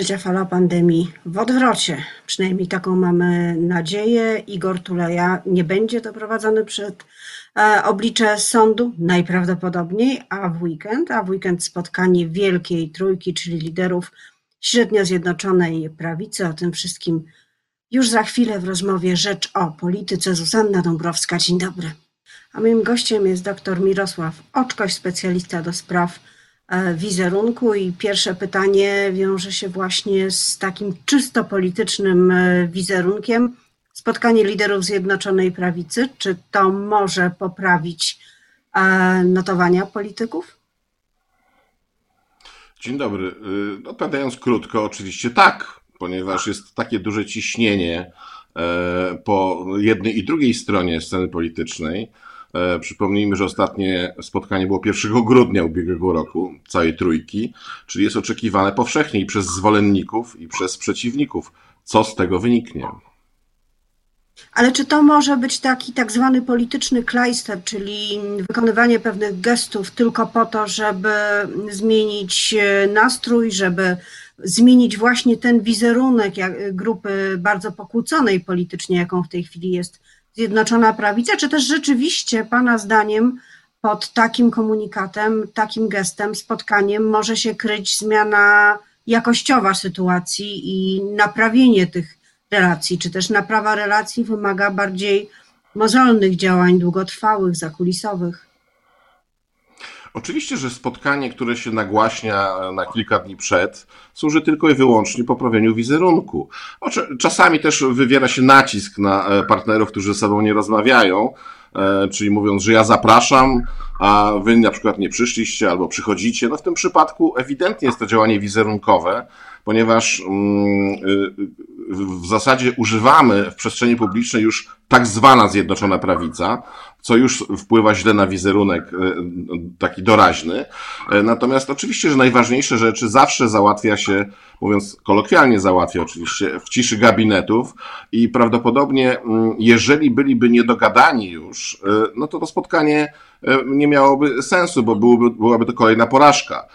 trzecia fala pandemii w odwrocie. Przynajmniej taką mamy nadzieję. Igor Tuleja nie będzie doprowadzony przed e, oblicze sądu, najprawdopodobniej, a w weekend, a w weekend spotkanie Wielkiej Trójki, czyli liderów średnio Zjednoczonej Prawicy. O tym wszystkim już za chwilę w rozmowie Rzecz o Polityce. Zuzanna Dąbrowska, dzień dobry. A moim gościem jest dr Mirosław Oczkoś, specjalista do spraw wizerunku i pierwsze pytanie wiąże się właśnie z takim czysto politycznym e, wizerunkiem. Spotkanie liderów Zjednoczonej Prawicy, czy to może poprawić e, notowania polityków? Dzień dobry. Odpowiadając krótko, oczywiście tak, ponieważ jest takie duże ciśnienie po jednej i drugiej stronie sceny politycznej E, przypomnijmy, że ostatnie spotkanie było 1 grudnia ubiegłego roku, całej trójki, czyli jest oczekiwane powszechnie i przez zwolenników, i przez przeciwników. Co z tego wyniknie? Ale czy to może być taki tak zwany polityczny klejster, czyli wykonywanie pewnych gestów tylko po to, żeby zmienić e, nastrój, żeby zmienić właśnie ten wizerunek grupy bardzo pokłóconej politycznie, jaką w tej chwili jest Zjednoczona Prawica, czy też rzeczywiście Pana zdaniem pod takim komunikatem, takim gestem, spotkaniem może się kryć zmiana jakościowa sytuacji i naprawienie tych relacji, czy też naprawa relacji wymaga bardziej mozolnych działań, długotrwałych, zakulisowych? Oczywiście, że spotkanie, które się nagłaśnia na kilka dni przed, służy tylko i wyłącznie poprawieniu wizerunku. Czasami też wywiera się nacisk na e, partnerów, którzy ze sobą nie rozmawiają, e, czyli mówiąc, że ja zapraszam, a wy na przykład nie przyszliście albo przychodzicie. No w tym przypadku ewidentnie jest to działanie wizerunkowe, ponieważ mm, y, w zasadzie używamy w przestrzeni publicznej już tak zwana Zjednoczona Prawica, co już wpływa źle na wizerunek e, taki doraźny. E, natomiast oczywiście, że najważniejsze rzeczy zawsze załatwia się, mówiąc kolokwialnie załatwia oczywiście, w ciszy gabinetów i prawdopodobnie mm, jeżeli byliby niedogadani już, e, no to to spotkanie nie miałoby sensu, bo byłoby, byłaby to kolejna porażka.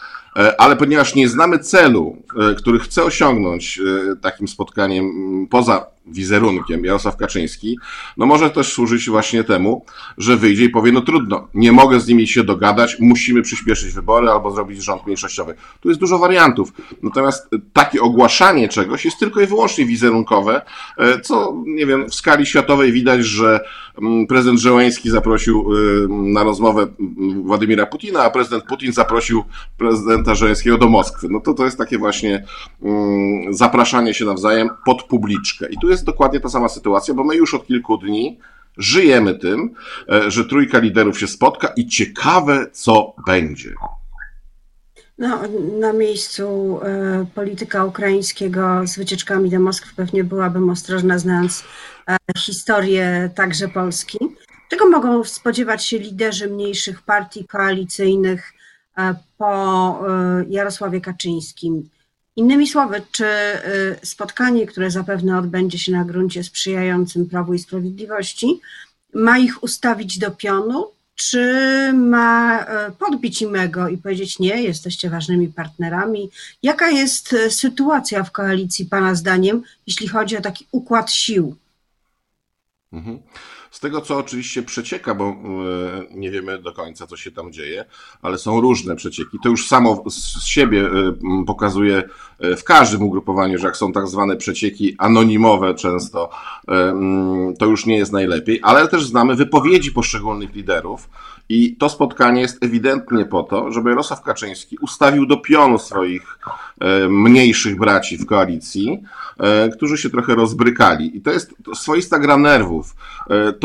Ale ponieważ nie znamy celu, który chce osiągnąć takim spotkaniem poza wizerunkiem Jarosław Kaczyński, no może też służyć właśnie temu, że wyjdzie i powie, no trudno, nie mogę z nimi się dogadać, musimy przyspieszyć wybory albo zrobić rząd mniejszościowy. Tu jest dużo wariantów. Natomiast takie ogłaszanie czegoś jest tylko i wyłącznie wizerunkowe, co, nie wiem, w skali światowej widać, że mm, prezydent Żeleński zaprosił na rozmowę Władimira Putina, a prezydent Putin zaprosił prezydenta Żeleńskiego do Moskwy. No to to jest takie właśnie mm, zapraszanie się nawzajem pod publiczkę. I tu jest jest dokładnie ta sama sytuacja, bo my już od kilku dni żyjemy tym, e, że trójka liderów się spotka i ciekawe, co będzie. No, na miejscu e, polityka ukraińskiego z wycieczkami do Moskwy pewnie byłabym ostrożna, znając e, historię także Polski. Czego mogą spodziewać się liderzy mniejszych partii koalicyjnych e, po Jarosławie Kaczyńskim? Innymi słowy, czy y, spotkanie, które zapewne odbędzie się na gruncie sprzyjającym Prawu i Sprawiedliwości, ma ich ustawić do pionu, czy ma y, podbić im ego i powiedzieć nie, jesteście ważnymi partnerami? Jaka jest y, sytuacja w koalicji Pana zdaniem, jeśli chodzi o taki układ sił? Mhm. Z tego, co oczywiście przecieka, bo e, nie wiemy do końca, co się tam dzieje, ale są różne przecieki. To już samo z siebie e, pokazuje e, w każdym ugrupowaniu, że jak są tak zwane przecieki anonimowe często, to już nie jest najlepiej, ale też znamy wypowiedzi poszczególnych liderów i to spotkanie jest ewidentnie po to, żeby Jarosław Kaczyński ustawił do pionu swoich mniejszych braci w koalicji, którzy się trochę rozbrykali. I to jest swoista gra nerwów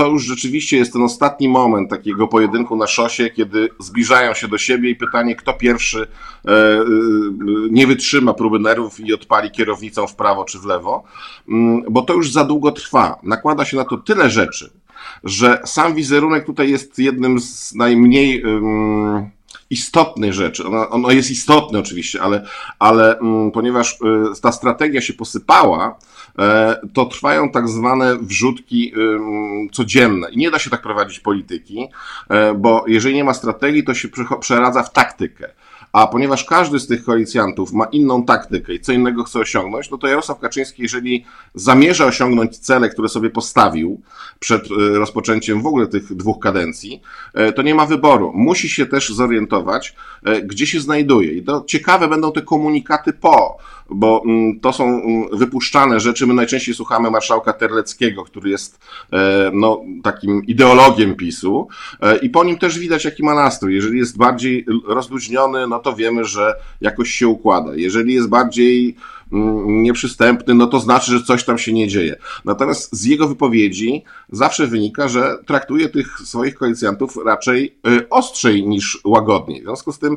to już rzeczywiście jest ten ostatni moment takiego pojedynku na szosie, kiedy zbliżają się do siebie i pytanie, kto pierwszy e, e, nie wytrzyma próby nerwów i odpali kierownicą w prawo czy w lewo, mm, bo to już za długo trwa. Nakłada się na to tyle rzeczy, że sam wizerunek tutaj jest jednym z najmniej istotnych rzeczy. Ono, ono jest istotne oczywiście, ale, ale mm, ponieważ y, ta strategia się posypała, to trwają tak zwane wrzutki codzienne i nie da się tak prowadzić polityki, e, bo jeżeli nie ma strategii, to się przeradza w taktykę. A ponieważ każdy z tych koalicjantów ma inną taktykę i co innego chce osiągnąć, no to Jarosław Kaczyński, jeżeli zamierza osiągnąć cele, które sobie postawił przed e, rozpoczęciem w ogóle tych dwóch kadencji, e, to nie ma wyboru. Musi się też zorientować, e, gdzie się znajduje. I to ciekawe będą te komunikaty po, bo mm, to są mm, wypuszczane rzeczy. My najczęściej słuchamy marszałka Terleckiego, który jest no, takim ideologiem PiSu i po nim też widać, jaki ma nastrój. Jeżeli jest bardziej rozluźniony, no to wiemy, że jakoś się układa. Jeżeli jest bardziej mm, nieprzystępny, no to znaczy, że coś tam się nie dzieje. Natomiast z jego wypowiedzi zawsze wynika, że traktuje tych swoich koalicjantów raczej y, ostrzej niż łagodniej. W związku z tym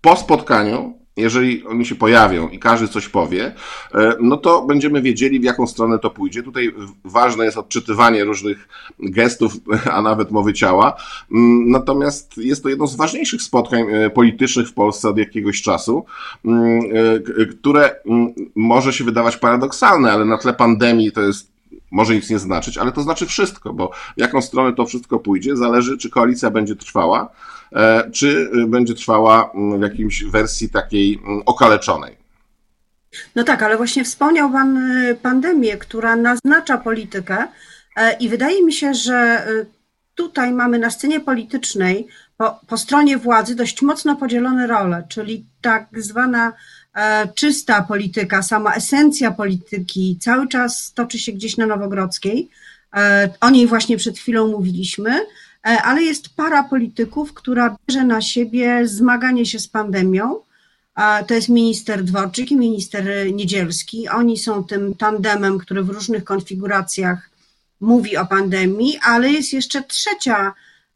po spotkaniu jeżeli oni się pojawią i każdy coś powie, e, no to będziemy wiedzieli, w jaką stronę to pójdzie. Tutaj ważne jest odczytywanie różnych gestów, a nawet mowy ciała. Mm, natomiast jest to jedno z ważniejszych spotkań e, politycznych w Polsce od jakiegoś czasu, mm, e, które mm, może się wydawać paradoksalne, ale na tle pandemii to jest może nic nie znaczyć, ale to znaczy wszystko, bo w jaką stronę to wszystko pójdzie, zależy, czy koalicja będzie trwała, czy będzie trwała mm, w jakimś wersji takiej mm, okaleczonej. No tak, ale właśnie wspomniał Pan y, pandemię, która naznacza politykę e, i wydaje mi się, że y, tutaj mamy na scenie politycznej po, po stronie władzy dość mocno podzielone role, czyli tak zwana e, czysta polityka, sama esencja polityki cały czas toczy się gdzieś na Nowogrodzkiej. O niej właśnie przed chwilą mówiliśmy. E, ale jest para polityków, która bierze na siebie zmaganie się z pandemią. To jest minister Dworczyk i minister Niedzielski. Oni są tym tandemem, który w różnych konfiguracjach mówi o pandemii, ale jest jeszcze trzecia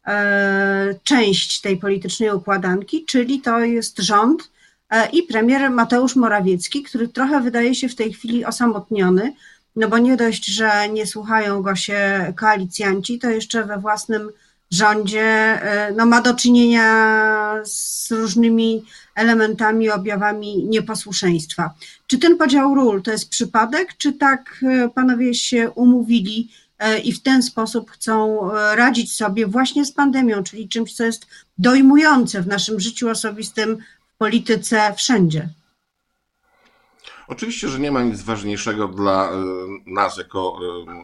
e, część tej politycznej układanki, czyli to jest rząd e, i premier Mateusz Morawiecki, który trochę wydaje się w tej chwili osamotniony, no bo nie dość, że nie słuchają go się koalicjanci, to jeszcze we własnym rządzie e, no, ma do czynienia z różnymi elementami, objawami nieposłuszeństwa. Czy ten podział ról to jest przypadek, czy tak e, panowie się umówili e, i w ten sposób chcą radzić sobie właśnie z pandemią, czyli czymś, co jest dojmujące w naszym życiu osobistym, w polityce, wszędzie? Oczywiście, że nie ma nic ważniejszego dla e, nas jako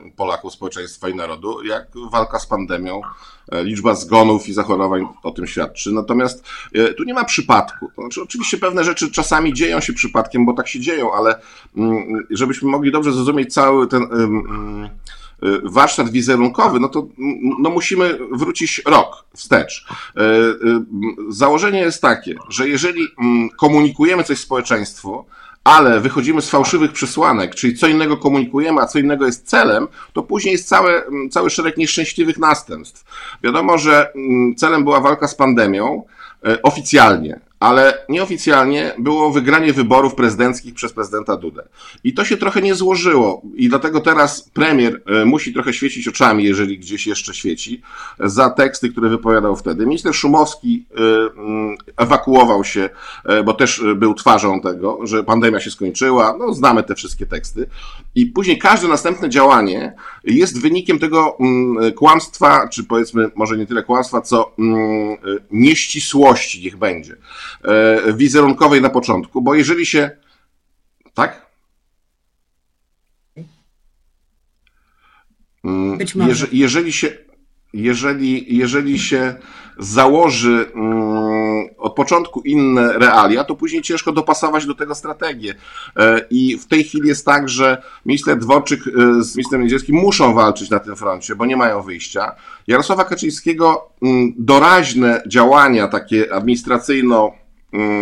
e, Polaków, społeczeństwa i narodu, jak walka z pandemią. E, liczba zgonów i zachorowań o tym świadczy. Natomiast tu nie ma przypadku. Znaczy, oczywiście pewne rzeczy czasami dzieją się przypadkiem, bo tak się dzieją, ale mm, żebyśmy mogli dobrze zrozumieć cały ten mm, warsztat wizerunkowy, no to no musimy wrócić rok wstecz. Założenie jest takie, że jeżeli mm, komunikujemy coś społeczeństwu, ale wychodzimy z fałszywych przesłanek, czyli co innego komunikujemy, a co innego jest celem, to później jest cały, mm, cały szereg nieszczęśliwych następstw. Wiadomo, że mm, celem była walka z pandemią e, oficjalnie, ale nieoficjalnie było wygranie wyborów prezydenckich przez prezydenta Dudę. I to się trochę nie złożyło. I dlatego teraz premier e, musi trochę świecić oczami, jeżeli gdzieś jeszcze świeci, za teksty, które wypowiadał wtedy. Minister Szumowski e, mm, ewakuował się, e, bo też był twarzą tego, że pandemia się skończyła. No, znamy te wszystkie teksty. I później każde następne działanie jest wynikiem tego mm, kłamstwa, czy powiedzmy, może nie tyle kłamstwa, co mm, nieścisłości, niech będzie. E, wizerunkowej na początku, bo jeżeli się. Tak? Mm, Być może. Jeżeli, jeżeli się. Jeżeli, jeżeli się założy mm, od początku inne realia, to później ciężko dopasować do tego strategię. E, I w tej chwili jest tak, że minister Dworczyk e, z ministrem Niedzielskim muszą walczyć na tym froncie, bo nie mają wyjścia. Jarosława Kaczyńskiego mm, doraźne działania takie administracyjno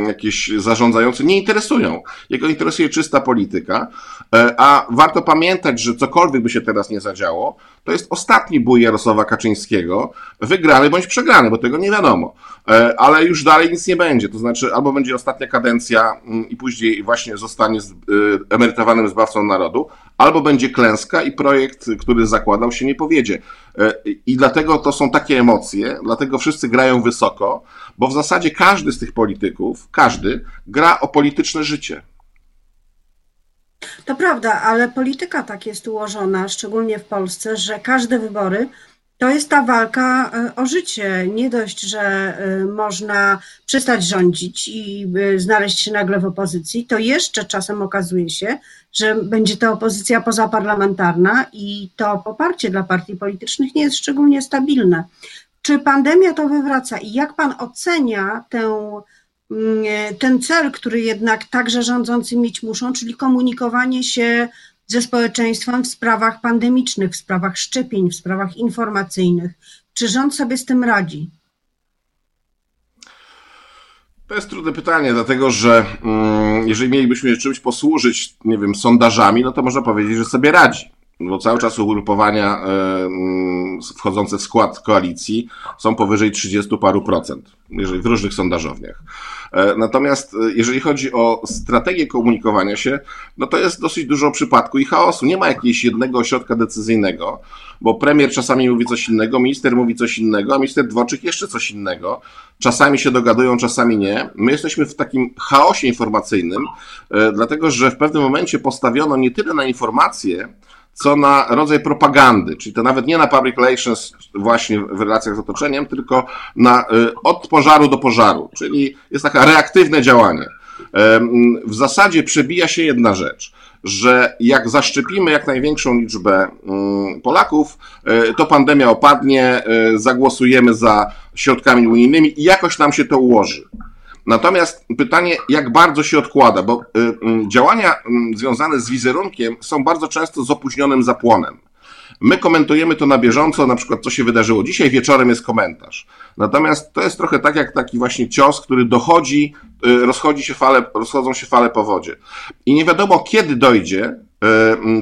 jakieś zarządzające nie interesują. Jego interesuje czysta polityka, e, a warto pamiętać, że cokolwiek by się teraz nie zadziało, to jest ostatni bój Jarosława Kaczyńskiego, wygrany bądź przegrany, bo tego nie wiadomo. E, ale już dalej nic nie będzie, to znaczy albo będzie ostatnia kadencja mm, i później właśnie zostanie e, emerytowanym zbawcą narodu, albo będzie klęska i projekt, który zakładał się nie powiedzie. I dlatego to są takie emocje, dlatego wszyscy grają wysoko, bo w zasadzie każdy z tych polityków, każdy, gra o polityczne życie. To prawda, ale polityka tak jest ułożona, szczególnie w Polsce, że każde wybory To jest ta walka e, o życie. Nie dość, że e, można przestać rządzić i e, znaleźć się nagle w opozycji, to jeszcze czasem okazuje się, że będzie to opozycja pozaparlamentarna i to poparcie dla partii politycznych nie jest szczególnie stabilne. Czy pandemia to wywraca i jak pan ocenia tę, mm, ten cel, który jednak także rządzący mieć muszą, czyli komunikowanie się ze społeczeństwem w sprawach pandemicznych, w sprawach szczepień, w sprawach informacyjnych. Czy rząd sobie z tym radzi? To jest trudne pytanie, dlatego że mm, jeżeli mielibyśmy czymś posłużyć, nie wiem, sondażami, no to można powiedzieć, że sobie radzi. Bo cały czas ugrupowania y, y, wchodzące w skład koalicji są powyżej 30 paru procent, jeżeli w różnych sondażowniach. E, natomiast e, jeżeli chodzi o strategię komunikowania się, no to jest dosyć dużo przypadku i chaosu. Nie ma jakiegoś jednego ośrodka decyzyjnego, bo premier czasami mówi coś innego, minister mówi coś innego, a minister Dworczyk jeszcze coś innego. Czasami się dogadują, czasami nie. My jesteśmy w takim chaosie informacyjnym, e, dlatego że w pewnym momencie postawiono nie tyle na informacje, co na rodzaj propagandy, czyli to nawet nie na public relations właśnie w relacjach z otoczeniem, tylko na y, od pożaru do pożaru, czyli jest takie reaktywne działanie. W zasadzie przebija się jedna rzecz, że jak zaszczepimy jak największą liczbę mm, Polaków, y, to pandemia opadnie, y, zagłosujemy za środkami unijnymi i jakoś nam się to ułoży. Natomiast pytanie, jak bardzo się odkłada, bo y, y, działania y, związane z wizerunkiem są bardzo często z opóźnionym zapłonem. My komentujemy to na bieżąco, na przykład co się wydarzyło. Dzisiaj wieczorem jest komentarz. Natomiast to jest trochę tak jak taki właśnie cios, który dochodzi, rozchodzi się fale, rozchodzą się fale po wodzie. I nie wiadomo kiedy dojdzie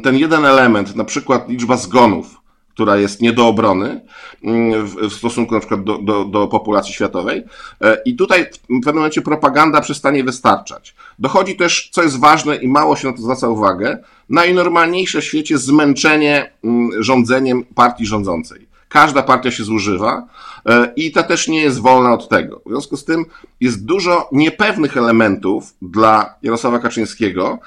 ten jeden element, na przykład liczba zgonów, która jest nie do obrony mm, w stosunku na przykład do, do, do populacji światowej. E, I tutaj w pewnym momencie propaganda przestanie wystarczać. Dochodzi też, co jest ważne i mało się na to zwraca uwagę, najnormalniejsze w świecie zmęczenie mm, rządzeniem partii rządzącej. Każda partia się zużywa e, i ta też nie jest wolna od tego. W związku z tym jest dużo niepewnych elementów dla Jarosława Kaczyńskiego,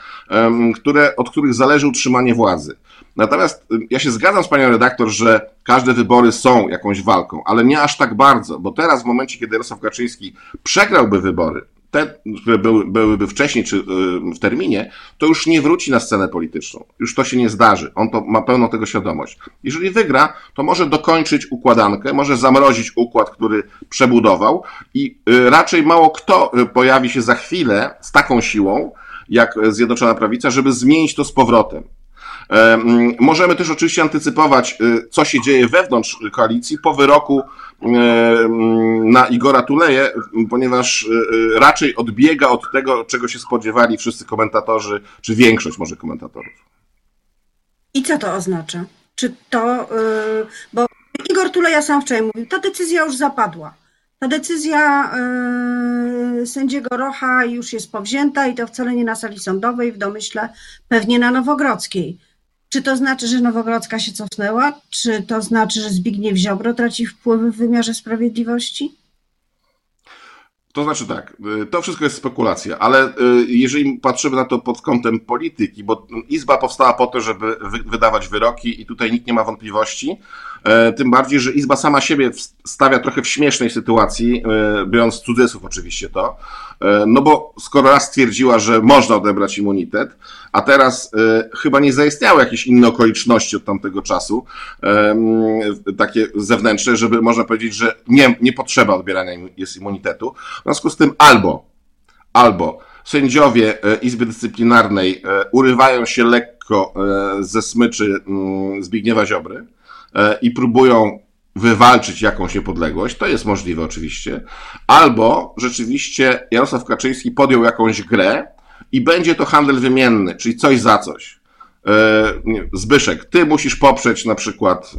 które, od których zależy utrzymanie władzy. Natomiast y, ja się zgadzam z panią redaktor, że każde wybory są jakąś walką, ale nie aż tak bardzo, bo teraz w momencie, kiedy Jarosław Kaczyński przegrałby wybory, te, które były, byłyby wcześniej czy y, w terminie, to już nie wróci na scenę polityczną. Już to się nie zdarzy. On to ma pełną tego świadomość. Jeżeli wygra, to może dokończyć układankę, może zamrozić układ, który przebudował i y, raczej mało kto pojawi się za chwilę z taką siłą, jak Zjednoczona Prawica, żeby zmienić to z powrotem. Możemy też oczywiście antycypować, y, co się dzieje wewnątrz koalicji po wyroku na Igora Tuleje, ponieważ y, y, raczej odbiega od tego, czego się spodziewali wszyscy komentatorzy, czy większość może komentatorów. I co to oznacza? Czy to, bo Igor Tuleja sam wczoraj mówił, ta decyzja już zapadła. Ta decyzja sędziego Rocha już jest powzięta i to wcale nie na sali sądowej, w domyśle pewnie na Nowogrodzkiej. Czy to znaczy, że Nowogrodzka się cofnęła? Czy to znaczy, że Zbigniew Ziobro traci wpływy w wymiarze sprawiedliwości? To znaczy tak, y, to wszystko jest spekulacja, ale y, jeżeli patrzymy na to pod kątem polityki, bo Izba powstała po to, żeby wydawać wyroki i tutaj nikt nie ma wątpliwości, e, tym bardziej, że Izba sama siebie stawia trochę w śmiesznej sytuacji, e, biorąc cudzysłów oczywiście to, e, no bo skoro raz stwierdziła, że można odebrać immunitet, a teraz chyba nie zaistniały jakieś inne okoliczności od tamtego czasu, takie zewnętrzne, żeby można powiedzieć, że nie, nie potrzeba odbierania jest immunitetu, w związku z tym albo, albo sędziowie e, Izby Dyscyplinarnej e, urywają się lekko e, ze smyczy mm, Zbigniewa Ziobry i próbują wywalczyć jakąś niepodległość, to jest możliwe oczywiście, albo rzeczywiście Jarosław Kaczyński podjął jakąś grę i będzie to handel wymienny, czyli coś za coś. Zbyszek, ty musisz poprzeć na przykład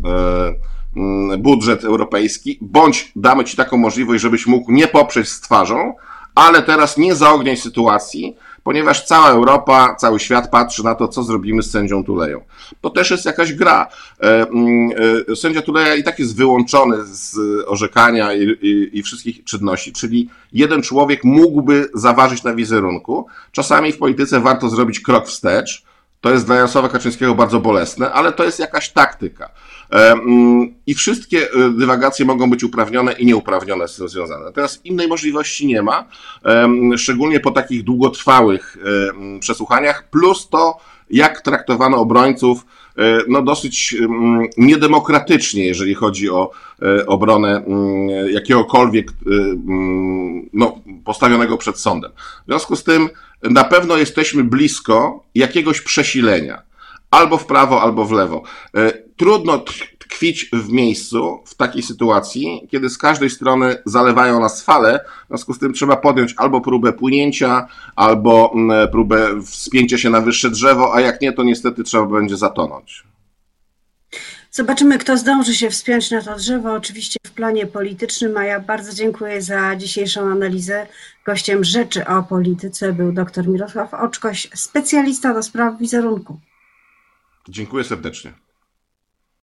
Mm, budżet europejski, bądź damy Ci taką możliwość, żebyś mógł nie poprzeć z twarzą, ale teraz nie zaogniaj sytuacji, ponieważ cała Europa, cały świat patrzy na to, co zrobimy z sędzią Tuleją. To też jest jakaś gra. E, mm, e, sędzia Tuleja i tak jest wyłączony z orzekania i, i, i wszystkich czynności, czyli jeden człowiek mógłby zaważyć na wizerunku. Czasami w polityce warto zrobić krok wstecz. To jest dla Jarosława Kaczyńskiego bardzo bolesne, ale to jest jakaś taktyka. Mm, i wszystkie dywagacje mogą być uprawnione i nieuprawnione z tym związane. Teraz innej możliwości nie ma, szczególnie po takich długotrwałych przesłuchaniach, plus to, jak traktowano obrońców, E, no dosyć mm, niedemokratycznie, jeżeli chodzi o e, obronę mm, jakiegokolwiek e, mm, no, postawionego przed sądem. W związku z tym na pewno jesteśmy blisko jakiegoś przesilenia. Albo w prawo, albo w lewo. Trudno tkwić w miejscu w takiej sytuacji, kiedy z każdej strony zalewają nas fale, w związku z tym trzeba podjąć albo próbę płynięcia, albo mm, próbę wspięcia się na wyższe drzewo, a jak nie, to niestety trzeba będzie zatonąć. Zobaczymy, kto zdąży się wspiąć na to drzewo. Oczywiście w planie politycznym, a ja bardzo dziękuję za dzisiejszą analizę. Gościem Rzeczy o Polityce był dr Mirosław Oczkoś, specjalista do spraw wizerunku. Dziękuję serdecznie.